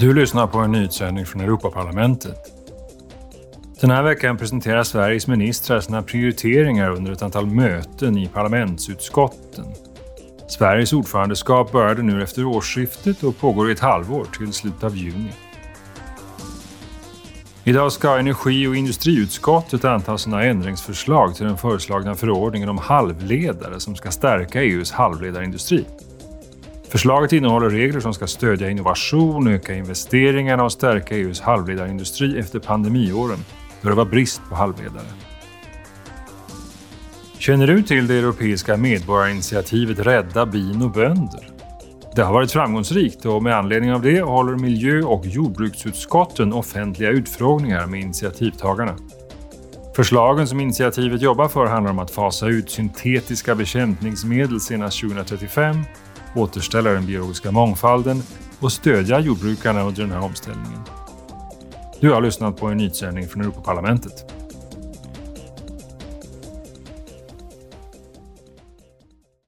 Du lyssnar på en nyhetssändning från Europaparlamentet. Den här veckan presenterar Sveriges ministrar sina prioriteringar under ett antal möten i parlamentsutskotten. Sveriges ordförandeskap började nu efter årsskiftet och pågår i ett halvår till slutet av juni. Idag ska energi och industriutskottet anta sina ändringsförslag till den föreslagna förordningen om halvledare som ska stärka EUs halvledarindustri. Förslaget innehåller regler som ska stödja innovation, öka investeringarna och stärka EUs halvledarindustri efter pandemiåren, då det var brist på halvledare. Känner du till det europeiska medborgarinitiativet Rädda bin och bönder? Det har varit framgångsrikt och med anledning av det håller miljö och jordbruksutskotten offentliga utfrågningar med initiativtagarna. Förslagen som initiativet jobbar för handlar om att fasa ut syntetiska bekämpningsmedel senast 2035 återställa den biologiska mångfalden och stödja jordbrukarna under den här omställningen. Du har lyssnat på en nyhetssändning från Europaparlamentet.